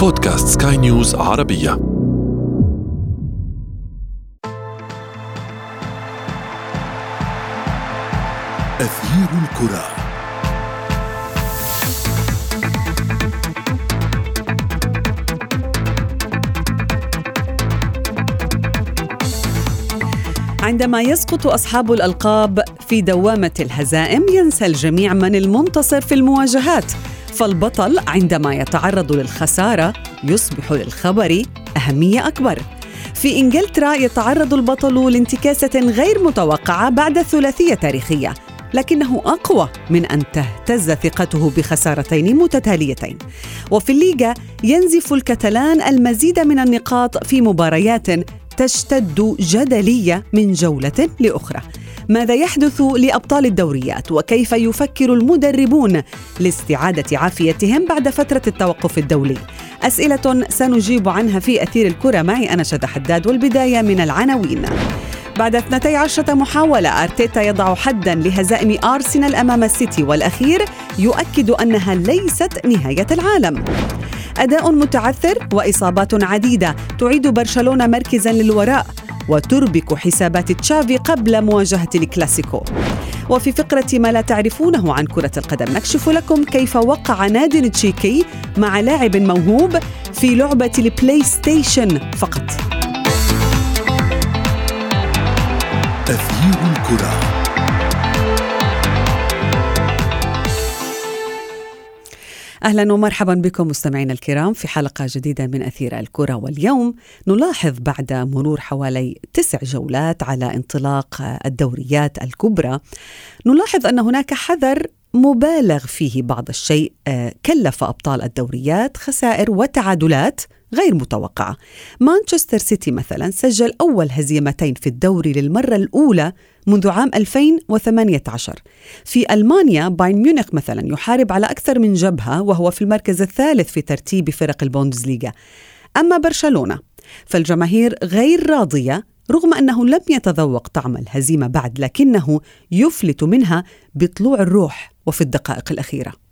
بودكاست سكاي نيوز عربية. أثير الكرة. عندما يسقط أصحاب الألقاب في دوامة الهزائم ينسى الجميع من المنتصر في المواجهات. فالبطل عندما يتعرض للخسارة يصبح للخبر أهمية أكبر. في إنجلترا يتعرض البطل لانتكاسة غير متوقعة بعد ثلاثية تاريخية لكنه أقوى من أن تهتز ثقته بخسارتين متتاليتين. وفي الليغا ينزف الكتلان المزيد من النقاط في مباريات تشتد جدلية من جولة لأخرى. ماذا يحدث لأبطال الدوريات وكيف يفكر المدربون لاستعادة عافيتهم بعد فترة التوقف الدولي؟ أسئلة سنجيب عنها في أثير الكرة. معي أنا شذى حداد والبداية من العناوين. بعد 12 محاولة أرتيتا يضع حدا لهزائم أرسنال أمام السيتي والأخير يؤكد أنها ليست نهاية العالم. أداء متعثر وإصابات عديدة تعيد برشلونة مركزا للوراء. وتربك حسابات تشافي قبل مواجهة الكلاسيكو. وفي فقرة ما لا تعرفونه عن كرة القدم نكشف لكم كيف وقع نادي تشيكي مع لاعب موهوب في لعبة البلاي ستيشن فقط. أثير الكرة. أهلا ومرحبا بكم مستمعينا الكرام في حلقة جديدة من أثير الكرة واليوم نلاحظ بعد مرور حوالي تسع جولات على انطلاق الدوريات الكبرى نلاحظ أن هناك حذر مبالغ فيه بعض الشيء كلف أبطال الدوريات خسائر وتعادلات غير متوقعة. مانشستر سيتي مثلا سجل أول هزيمتين في الدوري للمرة الأولى منذ عام 2018 في ألمانيا باين ميونخ مثلا يحارب على أكثر من جبهة وهو في المركز الثالث في ترتيب فرق البوندسليغا. أما برشلونة فالجماهير غير راضية رغم أنه لم يتذوق طعم الهزيمة بعد لكنه يفلت منها بطلوع الروح وفي الدقائق الأخيرة.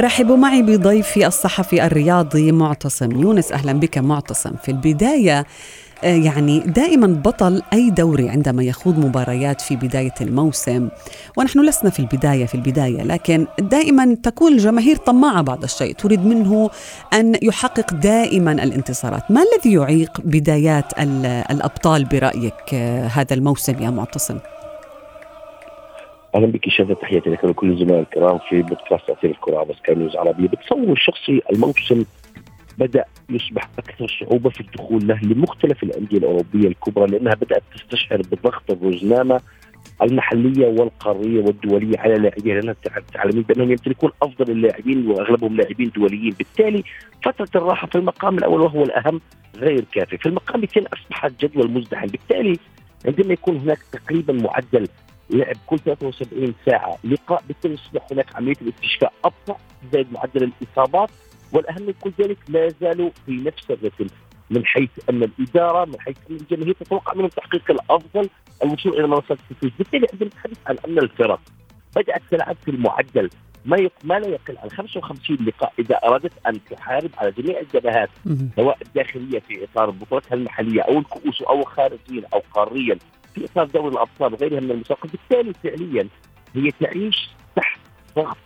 رحبوا معي بضيفي الصحفي الرياضي معتصم. يونس أهلا بك معتصم. في البداية آه، يعني دائما بطل أي دوري عندما يخوض مباريات في بداية الموسم. ونحن لسنا في البداية في البداية. لكن دائما تكون الجماهير طماعة بعض الشيء. تريد منه أن يحقق دائما الانتصارات. ما الذي يعيق بدايات الأبطال برأيك آه، هذا الموسم يا معتصم؟ أهلا بك شاذة تحياتي لك ولكل الزملاء الكرام في بودكاست تاثير الكرة على سكاي نيوز عربيه بتصور الشخصي الموسم بدأ يصبح أكثر صعوبة في الدخول له لمختلف الأندية الأوروبية الكبرى لأنها بدأت تستشعر بضغط الرزنامة المحلية والقارية والدولية على لاعبيها لأنها تعلمين بأنهم يمتلكون أفضل اللاعبين وأغلبهم لاعبين دوليين، بالتالي فترة الراحة في المقام الأول وهو الأهم غير كافي، في المقام الثاني اصبح الجدول مزدحم، بالتالي عندما يكون هناك تقريبا معدل لعب كل 73 ساعة. لقاء بالتالي يصبح هناك عملية الاستشفاء أبطأ زائد معدل الإصابات والأهم من كل ذلك لا زالوا في نفس الرتم من حيث أن الإدارة من حيث أن الجماهير تتوقع منهم تحقيق الأفضل الوصول إلى منصات التتويج، بالتالي عندما نتحدث عن أن الفرق بدأت تلعب في المعدل ما يق... ما لا يقل عن 55 لقاء إذا أرادت أن تحارب على جميع الجبهات سواء الداخلية في إطار بطولتها المحلية أو الكؤوس أو خارجيا أو قاريا. في إطار دوري الأبطال وغيرها من المسابقات بالتالي فعليا هي تعيش تحت ضغط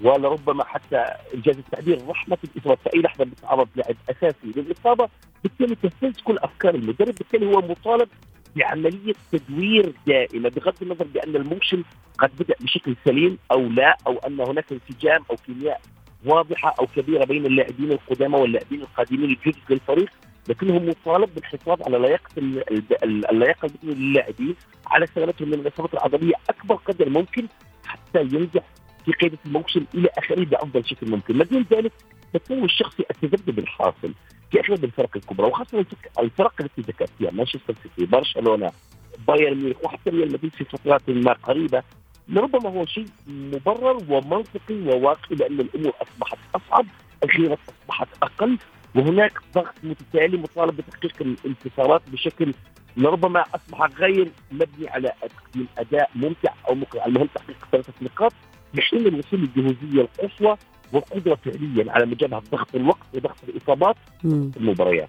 ولربما حتى إنجاز التعبير رحمة الاصابه في أي لحظة بتتعرض لاعب أساسي للإصابة بالتالي تهتز كل أفكار المدرب. بالتالي هو مطالب بعملية تدوير دائمة بغض النظر بأن الموسم قد بدأ بشكل سليم أو لا أو أن هناك انسجام أو كيمياء واضحة أو كبيرة بين اللاعبين القدامى واللاعبين القادمين الجدد للفريق لكنه مطالب بالحفاظ على لياقة اللياقة البدنيه للاعبين على سلامتهم من الإصابات العضلية أكبر قدر ممكن حتى ينجح في قيادة الموسم إلى آخره بأفضل شكل ممكن، ما دون ذلك تكون الشخصي التذبذب الحاصل في اغلب الفرق الكبرى وخاصة الفرق التي ذكرت فيها مانشستر سيتي، برشلونة، بايرن ميونخ وحتى ريال مدريد في فترات ما قريبة. لربما هو شيء مبرر ومنطقي وواقعي لأن الأمور أصبحت أصعب، الخيارات أصبحت أقل. وهناك ضغط متتالي مطالب بتحقيق الانتصارات بشكل لربما أصبح غير مبني على تقديم أداء ممتع أو مقنع، المهم تحقيق ثلاثة نقاط بحين الوصول للجهوزيه القصوى والقدرة فعليا على مجابهه ضغط الوقت وضغط الإصابات في المباريات.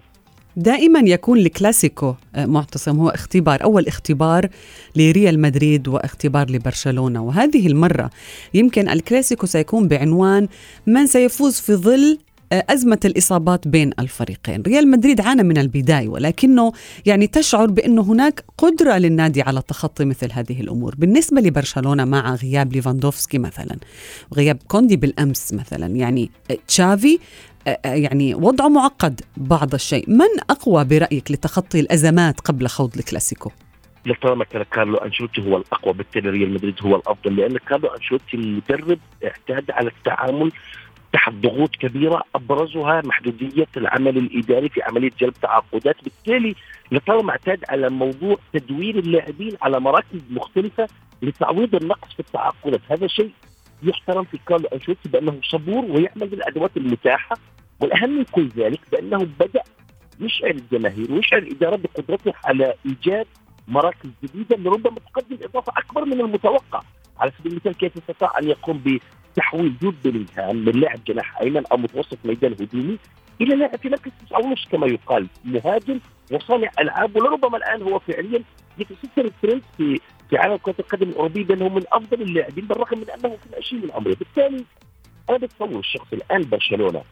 دائما يكون الكلاسيكو آه، معتصم هو اختبار أول اختبار لريال مدريد واختبار لبرشلونة. وهذه المرة يمكن الكلاسيكو سيكون بعنوان من سيفوز في ظل أزمة الإصابات بين الفريقين. ريال مدريد عانى من البداية ولكنه يعني تشعر بأنه هناك قدرة للنادي على تخطي مثل هذه الأمور. بالنسبة لبرشلونة مع غياب ليفاندوفسكي مثلا غياب كوندي بالأمس مثلا يعني تشافي آه، آه، يعني وضعه معقد بعض الشيء. من أقوى برأيك لتخطي الأزمات قبل خوض الكلاسيكو؟ لطالما كان كارلو أنشيلوتي هو الأقوى بالتالي ريال مدريد هو الأفضل لأن كارلو أنشيلوتي المدرب اعتاد على التعامل تحت ضغوط كبيرة أبرزها محدودية العمل الإداري في عملية جلب تعاقدات، بالتالي لطالما اعتاد على موضوع تدوير اللاعبين على مراكز مختلفة لتعويض النقص في التعاقدات، هذا شيء يحترم في كارلو أنشيلوتي بأنه صبور ويعمل بالأدوات المتاحة والأهم من كل ذلك بأنه بدأ يشعر الجماهير ويشعر الإدارة بقدرته على إيجاد مراكز جديدة لربما تقدم إضافة أكبر من المتوقع. على سبيل المثال كيف استطاع أن يقوم بتحويل جود بلينغهام من لاعب جناح أيمن أو متوسط ميدان هجومي إلى لاعب في مركز تسعة ونص كما يقال مهاجم وصانع ألعاب ولربما الآن هو فعليا يتستر الترند في في عالم كرة القدم الأوروبي بأنه من أفضل اللاعبين بالرغم من أنه في العشرين من عمره، بالتالي أنا بتصوري الشخصي الآن برشلونة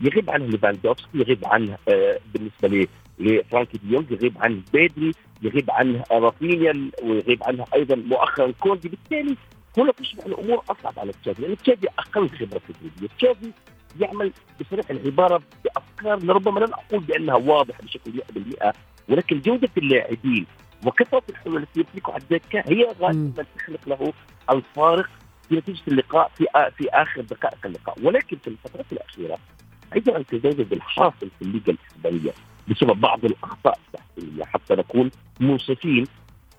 يغيب عنه ليفاندوفسكي يغيب عنه آه بالنسبة لفرانكي دي يونج يغيب عنه بيدري يغيب عنه رافينيا ويغيب عنه أيضا مؤخرا كوندي. بالتالي هنا تصبح الأمور أصعب على تشافي لأن تشافي أقل خبرة في التدريب تشافي يعمل بصريح العبارة بأفكار لربما لن أقول بأنها واضحة بشكل 100% ولكن جودة اللاعبين وكثره الحلول التي يملكها على الدكه هي غالبا تخلق له الفارق في نتيجة اللقاء في في آخر دقائق اللقاء. ولكن في الفترات الأخيرة ان تزايد بالحاصل في الليغا الإسبانية بسبب بعض الأخطاء التحكيميه حتى نكون منصفين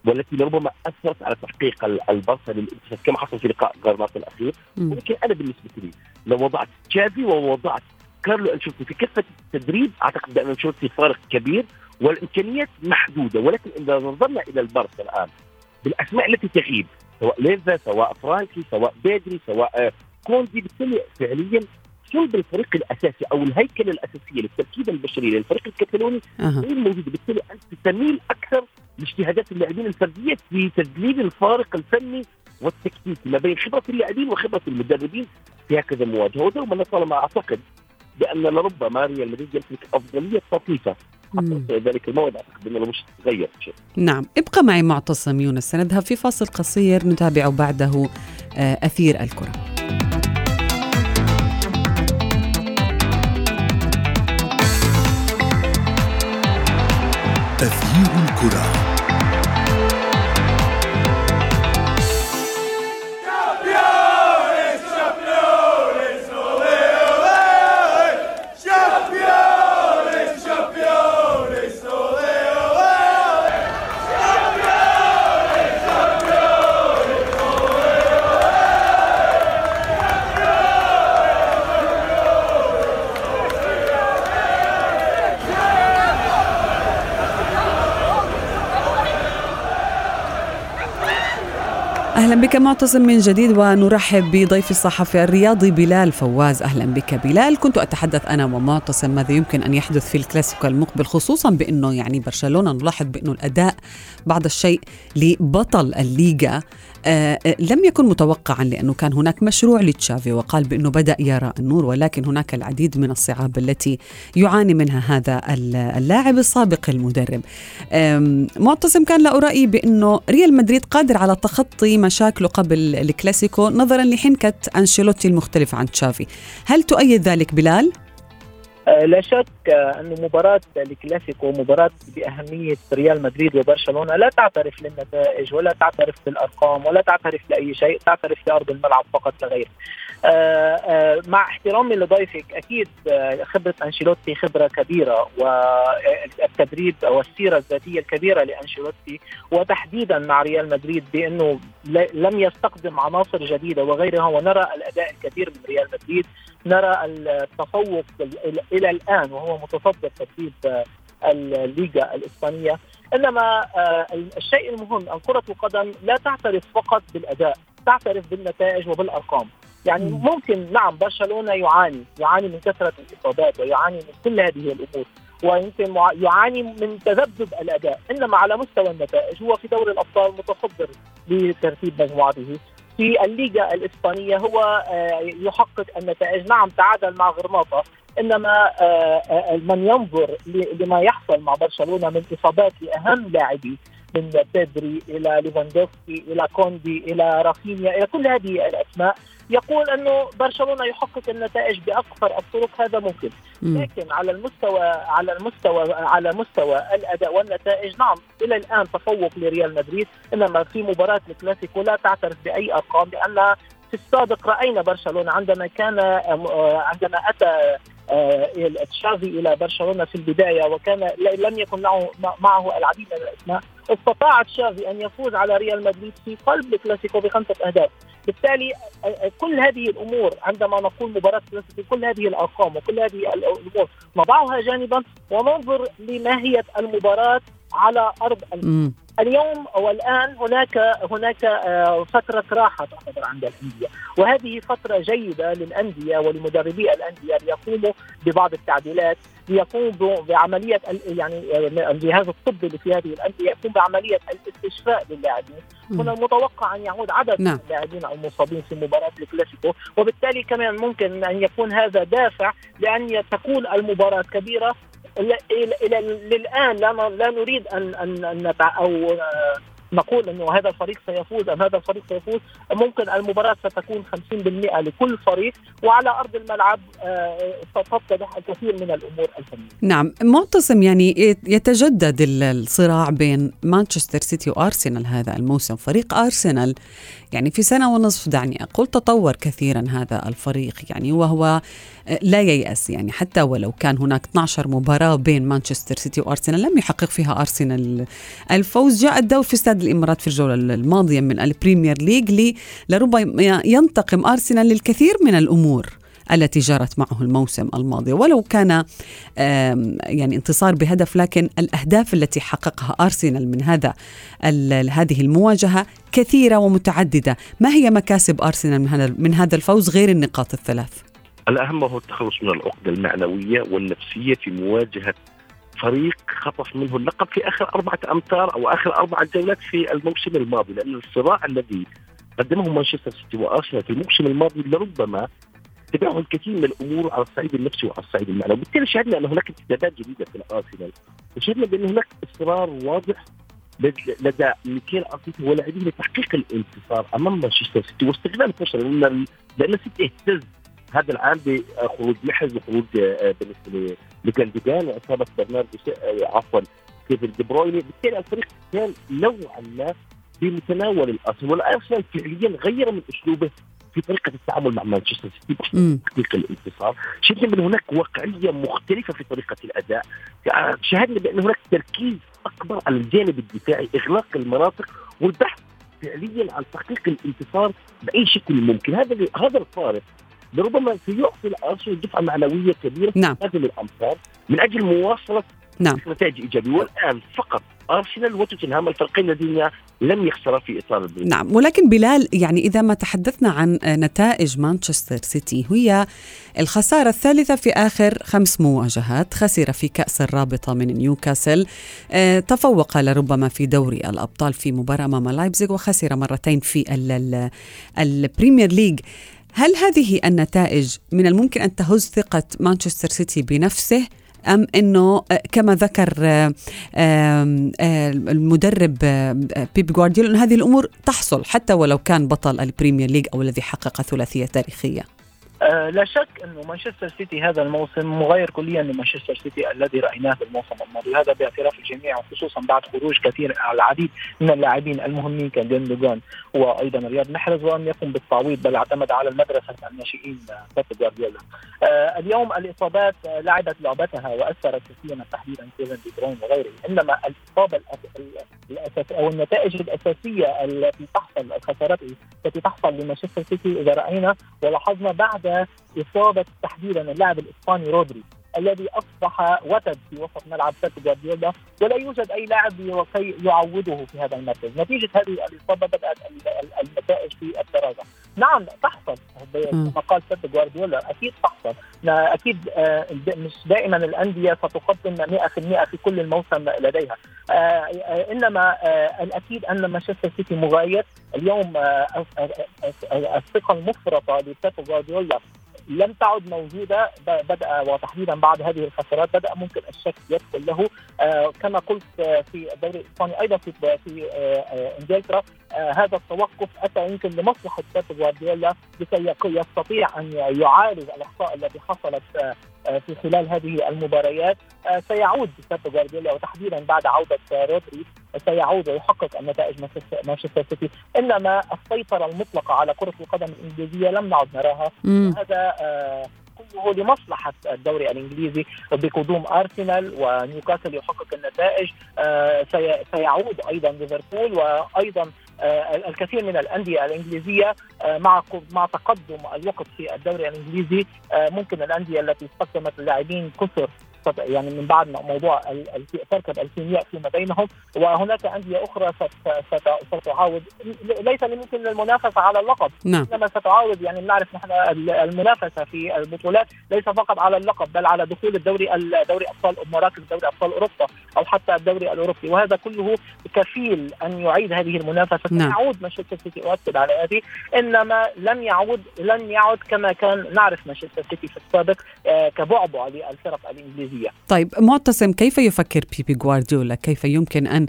والتي لربما أثرت على تحقيق البرصه للانتصار كما حصل في لقاء غرناطة الأخير. ولكن أنا بالنسبة لي لو وضعت تشافي ووضعت كارلو انشوتي في كفه التدريب أعتقد بأن انشوتي فارق كبير والإمكانيات محدودة. ولكن إذا نظرنا إلى البرصه الآن بالأسماء التي تغيب سواء ليفا سواء فرانكي سواء بيدري سواء كوندي بالتالي فعليا صلب الفريق الأساسي أو الهيكله الأساسية للتركيبه البشريه للفريق الكتالوني غير موجوده بالتالي أنت تميل أكثر لاجتهادات اللاعبين الفردية في تذليل الفارق الفني والتكتيكي ما بين خبرة اللاعبين وخبرة المدربين في هكذا مواجهه ودوما طالما أعتقد بأن لربما ريال مدريد يملك أفضلية طفيفة. ذلك الموعد أعتقد انه مش تغير شيء. نعم، ابقى معي معتصم يونس. سنذهب في فاصل قصير. نتابع بعده آه، أثير الكرة. أثير الكرة. أهلا بك معتصم من جديد ونرحب بضيف الصحفي الرياضي بلال فواز. أهلا بك بلال. كنت أتحدث أنا ومعتصم ماذا يمكن أن يحدث في الكلاسيكو المقبل خصوصا بأنه يعني برشلونة نلاحظ بأنه الأداء بعض الشيء لبطل الليغا لم يكن متوقعا لأنه كان هناك مشروع لتشافي وقال بأنه بدأ يرى النور ولكن هناك العديد من الصعاب التي يعاني منها هذا اللاعب السابق المدرب. معتصم كان له راي بأنه ريال مدريد قادر على تخطي مشاكله قبل الكلاسيكو نظرا لحنكة أنشيلوتي المختلفه عن تشافي. هل تؤيد ذلك بلال؟ آه، لا شك أن مباراة الكلاسيكو مباراة بأهمية ريال مدريد وبرشلونة لا تعترف للنتائج ولا تعترف بالأرقام ولا تعترف لأي شيء تعترف لأرض الملعب فقط لا غير مع احترامي لضيفك أكيد خبرة أنشيلوتي خبرة كبيرة والتدريب والسيرة الذاتية الكبيرة لأنشيلوتي وتحديدا مع ريال مدريد بأنه لم يستخدم عناصر جديدة وغيرها ونرى الأداء الكبير من ريال مدريد نرى التفوق إلى الآن وهو متصدر ترتيب الليغا الإسبانية. إنما آه، الشيء المهم أن كرة القدم لا تعترف فقط بالأداء تعترف بالنتائج وبالأرقام. يعني ممكن نعم برشلونة يعاني يعاني من كثرة الإصابات ويعاني من كل هذه الأمور ويمكن يعاني من تذبذب الأداء إنما على مستوى النتائج هو في دوري الأبطال متصدر بترتيب مجموعته. في الليغا الإسبانية هو آه، يحقق النتائج. نعم تعادل مع غرناطة إنما آه، آه، من ينظر لما يحصل مع برشلونة من إصابات لأهم لاعبي من بيدري إلى ليفاندوفسكي إلى كوندي إلى رافينيا إلى كل هذه الأسماء يقول أنه برشلونة يحقق النتائج باكثر الطرق هذا ممكن. لكن على المستوى على المستوى على مستوى الأداء والنتائج نعم إلى الآن تفوق لريال مدريد إنما في مباراة الكلاسيكو لا تعترف بأي أرقام لأن في السابق رأينا برشلونة عندما كان آه، عندما أتى تشافي إلى برشلونة في البداية وكان لم يكن معه معه العديد من الأسماء. استطاع تشافي أن يفوز على ريال مدريد في قلب الكلاسيكو بخمسة أهداف. بالتالي كل هذه الأمور عندما نقول مباراة كلاسيكو كل هذه الأرقام وكل هذه الأمور نضعها جانبا وننظر لماهية المباراة على أرض الملعب اليوم والآن هناك هناك آه، فترة راحة تعتبر عند الأندية. وهذه فترة جيدة للأندية ولمدربي الأندية ليقوموا ببعض التعديلات ليقوموا بعملية يعني آه، الجهاز الطبي اللي في هذه الأندية يقوم بعملية الاستشفاء للاعبين. من المتوقع أن يعود عدد نعم. اللاعبين المصابين في مباراة الكلاسيكو. وبالتالي كمان ممكن أن يكون هذا دافع لأن تكون المباراة كبيرة إلى للآن لا لا نريد ان ان أن أو نقول إنه هذا الفريق سيفوز ام هذا الفريق سيفوز. ممكن المباراة ستكون 50% لكل فريق وعلى أرض الملعب آه، ستتضح الكثير من الأمور الفنية. نعم. معتصم يعني يتجدد الصراع بين مانشستر سيتي وأرسنال هذا الموسم، فريق أرسنال يعني في سنة ونصف دعني أقول تطور كثيرا هذا الفريق يعني وهو آه، لا ييأس يعني حتى ولو كان هناك 12 مباراة بين مانشستر سيتي وأرسنال لم يحقق فيها أرسنال الفوز. جاء الدور في استاد الإمارات في الجولة الماضية من البريمير ليج لربما ينتقم أرسنال للكثير من الأمور. التي جرت معه الموسم الماضي. ولو كان يعني انتصار بهدف لكن الأهداف التي حققها أرسنال من هذا هذه المواجهة كثيرة ومتعددة. ما هي مكاسب أرسنال من هذا الفوز غير النقاط الثلاث؟ الأهم هو التخلص من العقدة المعنوية والنفسية في مواجهة فريق خطف منه اللقب في آخر أربعة أمتار أو آخر أربعة جولات في الموسم الماضي لأن الصراع الذي قدمه مانشستر سيتي وأرسنال في الموسم الماضي لربما تبعه الكثير من الأمور على الصعيد النفسي وعلى الصعيد المعنوي، وبالتالي شاهدنا أن هناك انتدابات جديده في الأرسنال، وشهدنا بأن هناك إصرار واضح لدى ميكيل أرتيتا ولاعبيه لتحقيق الانتصار أمام مانشستر سيتي واستغلال الفرصه لأن لأن السيتي اهتز هذا العام بخروج محرز وخروج آه، بالنسبة لجوندوجان وإصابة برناردو آه، عفوا كيفن دي برويني. بالتالي الفريق كان نوعا ما بمتناول الأرسنال. والأرسنال فعليا غير من أسلوبه في طريقة التعامل مع مانشستر سيتي تحقيق الانتصار، شفنا من هناك واقعية مختلفة في طريقة الأداء، شاهدنا بأن هناك تركيز أكبر على الجانب الدفاعي، إغلاق المناطق والبحث فعليا عن تحقيق الانتصار بأي شكل ممكن، هذا هذا الفارق لربما سيعطي الأرسنال دفعة معنوية كبيرة نعم. هذه الأمطار من أجل مواصلة نعم. نتائج إيجابية والآن فقط ارسنال وتوتنهام الفريقين الذين لم يخسرا في إطار البريد. نعم ولكن بلال يعني إذا ما تحدثنا عن نتائج مانشستر سيتي هي الخسارة الثالثة في آخر خمس مواجهات خسر في كأس الرابطة من نيوكاسل آه، تفوق لربما في دوري الأبطال في مباراة أمام لايبزيغ وخسر مرتين في البريمير ليج هل هذه النتائج من الممكن أن تهز ثقة مانشستر سيتي بنفسه أم إنه آه، كما ذكر آه، آه، المدرب بيب جوارديولا ان هذه الأمور تحصل حتى ولو كان بطل البريمير ليج أو الذي حقق ثلاثية تاريخية. آه لا شك انه مانشستر سيتي هذا الموسم مغاير كليا لمانشستر سيتي الذي رأيناه في الموسم الماضي. هذا باعتراف الجميع وخصوصا بعد خروج كثير العديد من اللاعبين المهمين كجندوجان وأيضا رياض محرز ولم يقم بالتعويض بل اعتمد على المدرسة الناشئين بيب جوارديولا. آه اليوم الإصابات لعبت لعبتها وأثرت كثيرا تحديدا كيفن دي بروين وغيره. إنما الإصابة الاساسيه أو النتائج الأساسية التي تحصل الخسارات التي تحصل لمانشستر سيتي إذا رأينا ولاحظنا بعد إصابة تحديدا اللاعب الإسباني رودري. الذي أصبح وتد في وسط ملعب بيب جوارديولا ولا يوجد أي لاعب كي يعوضه في هذا المركز، نتيجة هذه الإصابة بدأت النتائج في التراجع. نعم تحصل. كما قال بيب جوارديولا أكيد تحصل، أكيد آه، مش دائما الأندية ستقدم 100% في كل الموسم لديها، آه، آه، إنما الأكيد أن مانشستر سيتي مغاير، اليوم الثقة المفرطة لبيب جوارديولا لم تعد موجودة بدأ وتحديدا بعد هذه الخسارات بدأ ممكن الشك يدخل له آه كما قلت آه في الدوري الاسباني أيضا في في آه إنجلترا. هذا التوقف أتى يمكن لمصلحة بيب جوارديولا لكي يستطيع أن يعالج الأخطاء التي حصلت في خلال هذه المباريات. سيعود بيب جوارديولا وتحديدا بعد عودة رودري سيعود ويحقق النتائج مانشستر سيتي إنما السيطرة المطلقة على كرة القدم الإنجليزية لم نعد نراها. هذا آه، كله لمصلحة الدوري الإنجليزي بقدوم أرسنال ونيوكاسل يحقق النتائج. سيعود أيضا ليفربول وأيضا آه، الكثير من الأندية الإنجليزية آه، مع مع تقدم الوقت في الدوري الإنجليزي. آه، ممكن الأندية التي استخدمت اللاعبين كثر يعني من بعد موضوع تركب الكيمياء فيما بينهم وهناك أندية أخرى ستعاود ليس يمكن المنافسة على اللقب نعم. إنما ستعاود يعني نعرف نحن المنافسة في البطولات ليس فقط على اللقب بل على دخول الدوري دوري أبطال مراكز دوري أبطال أوروبا أو حتى الدوري الأوروبي وهذا كله كفيل أن يعيد هذه المنافسة نعم. يعود مانشستر سيتي أؤكد على هذه إنما لن يعود لن يعد كما كان نعرف مانشستر سيتي في السابق آه كبعبع للفرق الإنجليزية طيب معتصم كيف يفكر بيبي جوارديولا؟ كيف يمكن أن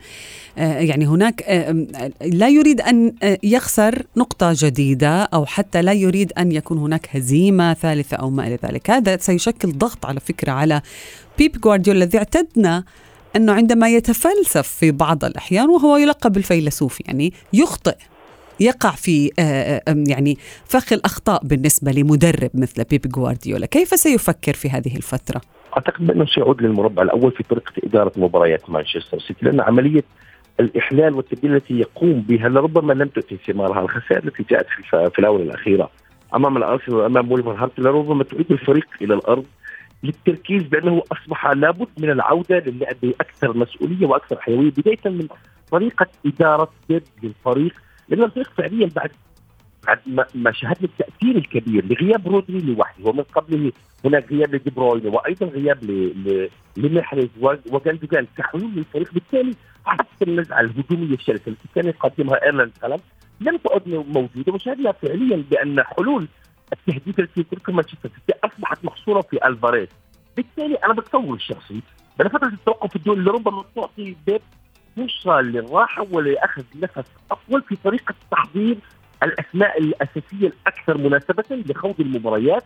آه يعني هناك آه لا يريد آه يخسر نقطة جديدة أو حتى لا يريد أن يكون هناك هزيمة ثالثة أو ما إلى ذلك. هذا سيشكل ضغط على فكرة على بيب جوارديولا الذي اعتدنا أنه عندما يتفلسف في بعض الأحيان وهو يلقب بالفيلسوف يعني يخطئ. يقع في آه، آه، يعني فخ الأخطاء بالنسبة لمدرب مثل بيب جوارديولا. كيف سيفكر في هذه الفترة؟ أعتقد بأنه سيعود للمربع الأول في طريقة إدارة مباريات مانشستر سيتي لأن عملية الإحلال والتبديل التي يقوم بها لربما لم تؤتي ثمارها. الخسائر التي جاءت في الآونة الأخيرة أمام الأرسنال وأمام ولفرهامبتون لربما تعيد الفريق إلى الأرض للتركيز بأنه أصبح لابد من العودة للعب بأكثر مسؤولية وأكثر حيوية بداية من طريقة إدارة بيب للفريق. لأن الفريق فعليا بعد بعد ما شاهدنا التأثير الكبير لغياب رودري لوحده. ومن قبله هناك غياب لدي بروين وأيضا غياب لمحرز وجندوجان كحلول للفريق. بالتالي حتى النزعة الهجومية الشرسة التي كان يقدمها إيرلينج هالاند لم تعد موجودة. وشاهدنا فعليا بأن حلول التهديد التي تركها مانشستر سيتي أصبحت محصورة في ألفاريز. بالتالي أنا بتصور الشخصي بين فتره التوقف الدولي لربما تعطي بيب فرصه للراحه ولاخذ نفس اطول في طريقة تحضير الأسماء الأساسية الأكثر مناسبة لخوض المباريات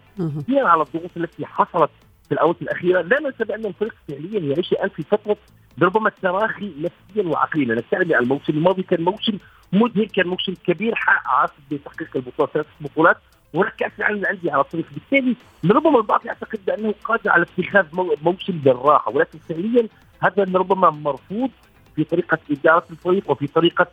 هي على الضغوط التي حصلت في الاونه الأخيرة. لا ننسى بأن الفريق فعليا يعيش الآن في فترة ربما التراخي نفسيا وعقليا. نستعلم الموسم الماضي كان موسم مذهل كان موسم كبير حقق عاصف بتحقيق البطولات ثلاث بطولات كاس العالم للانديه على الطريق. بالتالي ربما البعض يعتقد بأنه قادر على اتخاذ موسم بالراحة ولكن فعليا هذا ربما مرفوض في طريقة إدارة الفريق وفي طريقة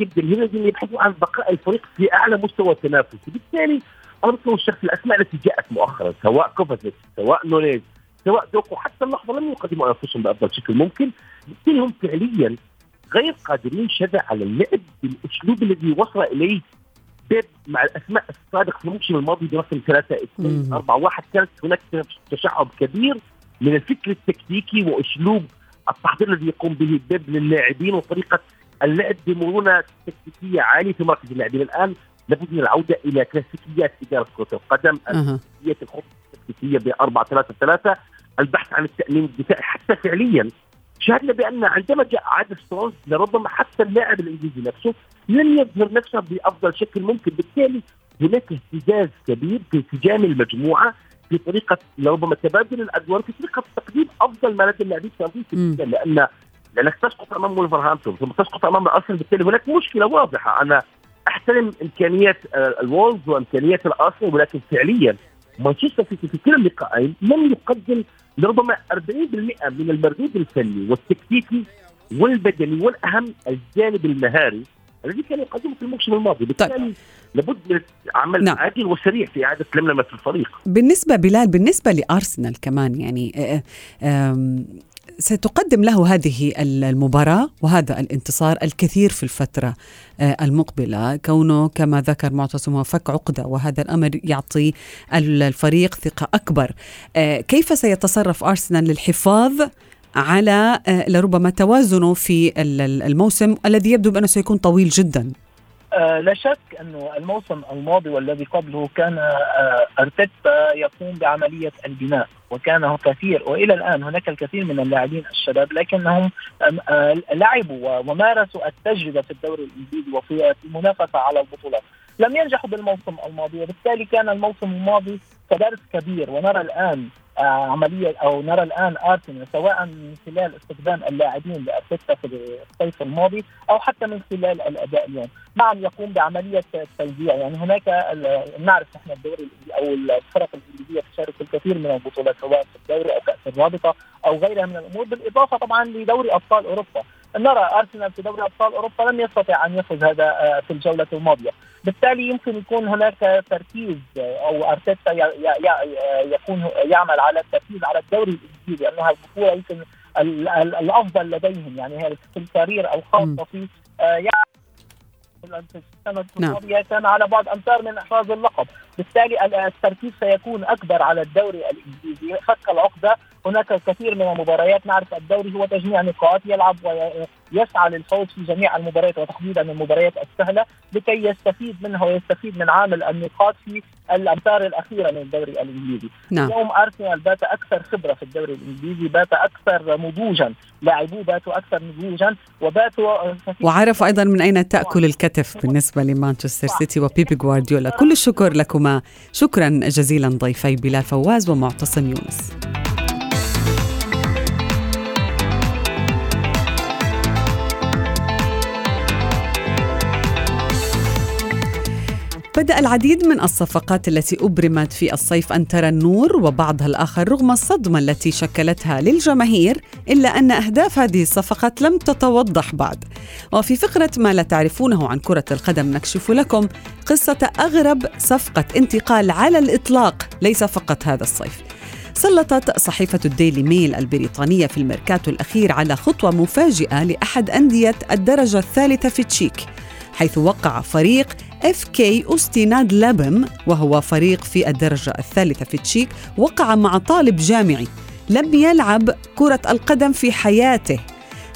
جماهير اللي يبحثوا عن بقاء الفريق في أعلى مستوى تنافسي بالتالي أنا الشخص الأسماء التي جاءت مؤخرا سواء كوفازيت سواء نونيز سواء دوكو حتى اللحظة لم يقدموا أنفسهم بأفضل شكل ممكن بالتالي هم فعليا غير قادرين شذا على اللعب بالأسلوب الذي وصل إليه بيب مع الأسماء السابقة في الموسم الماضي برقم 3 2 4 1 كانت هناك تشعب كبير من الفكر التكتيكي وأسلوب التحضير الذي يقوم به بيب للاعبين وطريقة اللعب بمرونة تكتيكية عالية في مركز اللاعبين الآن لابد من العودة إلى كلاسيكيات إدارة كرة القدم كلاسيكيات الخطه التكتيكية ب 4 3 3 البحث عن التأمين الدفاعي حتى فعليا. شاهدنا بأن عندما جاء عاد ستونز لربما حتى اللاعب الإنجليزي نفسه لن يظهر نفسه بأفضل شكل ممكن بالتالي هناك اهتزاز كبير في انسجام المجموعة في طريقه ربما تبادل الأدوار في طريقة تقديم أفضل ما لدى اللاعبين في لأن لأنك تسقط أمام ولفرهامبتون ثم تسقط أمام الارسنال بالتالي. هناك مشكلة واضحة. أنا أحترم إمكانيات الولز وإمكانيات الارسنال ولكن فعليا مانشستر سيتي في كلا اللقاءين لم يقدم لربما 40% من المردود الفني والتكتيكي والبدني والأهم الجانب المهاري. الذي كان يقدمه في الموسم الماضي بالتالي طيب. لابد من عمل نعم. عاجل وسريع في إعادة لملمة الفريق بالنسبة بلال بالنسبة لأرسنال كمان يعني آه، ستقدم له هذه المباراة وهذا الانتصار الكثير في الفترة آه، المقبلة كونه كما ذكر معتصم هو فك عقدة وهذا الأمر يعطي الفريق ثقة أكبر آه، كيف سيتصرف أرسنال للحفاظ على آه، لربما توازنه في الموسم الذي يبدو بأنه سيكون طويل جدا. آه لا شك انه الموسم الماضي والذي قبله كان آه أرتيتا يقوم بعملية البناء وكان كثير وإلى الآن هناك الكثير من اللاعبين الشباب لكنهم لعبوا ومارسوا التجربة في الدوري الإنجليزي وفي المنافسة على البطولات. لم ينجحوا بالموسم الماضي وبالتالي كان الموسم الماضي كدرس كبير. ونرى الآن عملية أو نرى الآن ارسنال سواء من خلال استخدام اللاعبين لأرتيتا في الصيف الماضي أو حتى من خلال الأداء اليوم، نعم يقوم بعملية توزيع يعني هناك نعرف نحن الدوري أو الفرق الإنجليزية تشارك في الكثير من البطولات سواء في الدوري أو كأس الرابطة أو غيرها من الأمور بالإضافة طبعا لدوري أبطال أوروبا، نرى آرسنال في دوري أبطال أوروبا لم يستطع أن يفوز هذا آه، في الجولة الماضية، بالتالي يمكن يكون هناك تركيز أو أرتيتا يكون يعمل على التركيز على الدوري الإنجليزي لانها البطوله يمكن الأفضل لديهم. يعني هي في الكارير أو خاصة في يعني السنة الماضيه نعم. كان على بعد أمتار من احراز اللقب، بالتالي التركيز سيكون أكبر على الدوري الإنجليزي، فك العقدة هناك الكثير من المباريات نعرف الدوري هو تجميع نقاط يلعب ويسعى للفوز في جميع المباريات وتحديدا المباريات السهلة لكي يستفيد منها ويستفيد من عامل النقاط في الأمتار الأخيرة من الدوري الإنجليزي. نعم. اليوم أرسنال بات أكثر خبرة في الدوري الإنجليزي، بات أكثر نضوجا، لاعبوه باتوا أكثر نضوجا وباتوا وعرفوا أيضا من أين تأكل الكتف بالنسبة لمانشستر سيتي وبيبي جوارديولا، كل الشكر شكرا جزيلا ضيفي بلال فواز ومعتصم يونس. بدأ العديد من الصفقات التي أبرمت في الصيف أن ترى النور وبعضها الآخر رغم الصدمة التي شكلتها للجماهير إلا أن أهداف هذه الصفقات لم تتوضح بعد. وفي فقرة ما لا تعرفونه عن كرة القدم نكشف لكم قصة أغرب صفقة انتقال على الإطلاق ليس فقط هذا الصيف. سلطت صحيفة الديلي ميل البريطانية في الميركاتو الأخير على خطوة مفاجئة لأحد أندية الدرجة الثالثة في تشيك حيث وقع فريق FK أوستي ناد لابم وهو فريق في الدرجة الثالثة في تشيك وقع مع طالب جامعي. لم يلعب كرة القدم في حياته.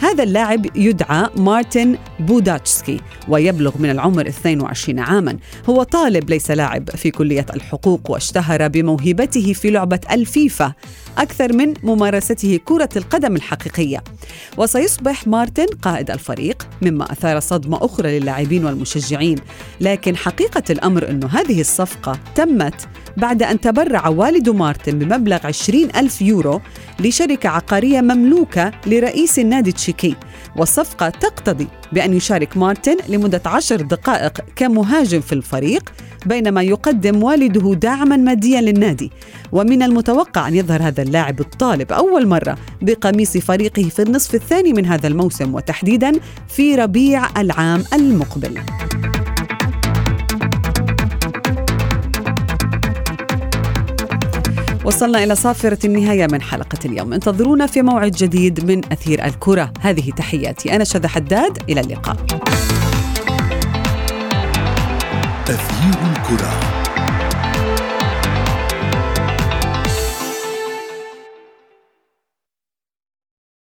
هذا اللاعب يدعى مارتن بوداتشسكي ويبلغ من العمر 22 عاما. هو طالب ليس لاعب في كلية الحقوق واشتهر بموهبته في لعبة الفيفا أكثر من ممارسته كرة القدم الحقيقية. وسيصبح مارتن قائد الفريق مما أثار صدمة أخرى للاعبين والمشجعين. لكن حقيقة الأمر أن هذه الصفقة تمت بعد أن تبرع والد مارتن بمبلغ 20 ألف يورو لشركة عقارية مملوكة لرئيس النادي التشيكي والصفقة تقتضي بأن يشارك مارتن لمدة عشر دقائق كمهاجم في الفريق بينما يقدم والده دعما ماديا للنادي. ومن المتوقع أن يظهر هذا اللاعب الطالب أول مرة بقميص فريقه في النصف الثاني من هذا الموسم وتحديدا في ربيع العام المقبل. وصلنا إلى صافرة النهاية من حلقة اليوم. انتظرونا في موعد جديد من أثير الكرة. هذه تحياتي. أنا شذى حداد. إلى اللقاء. أثير الكرة.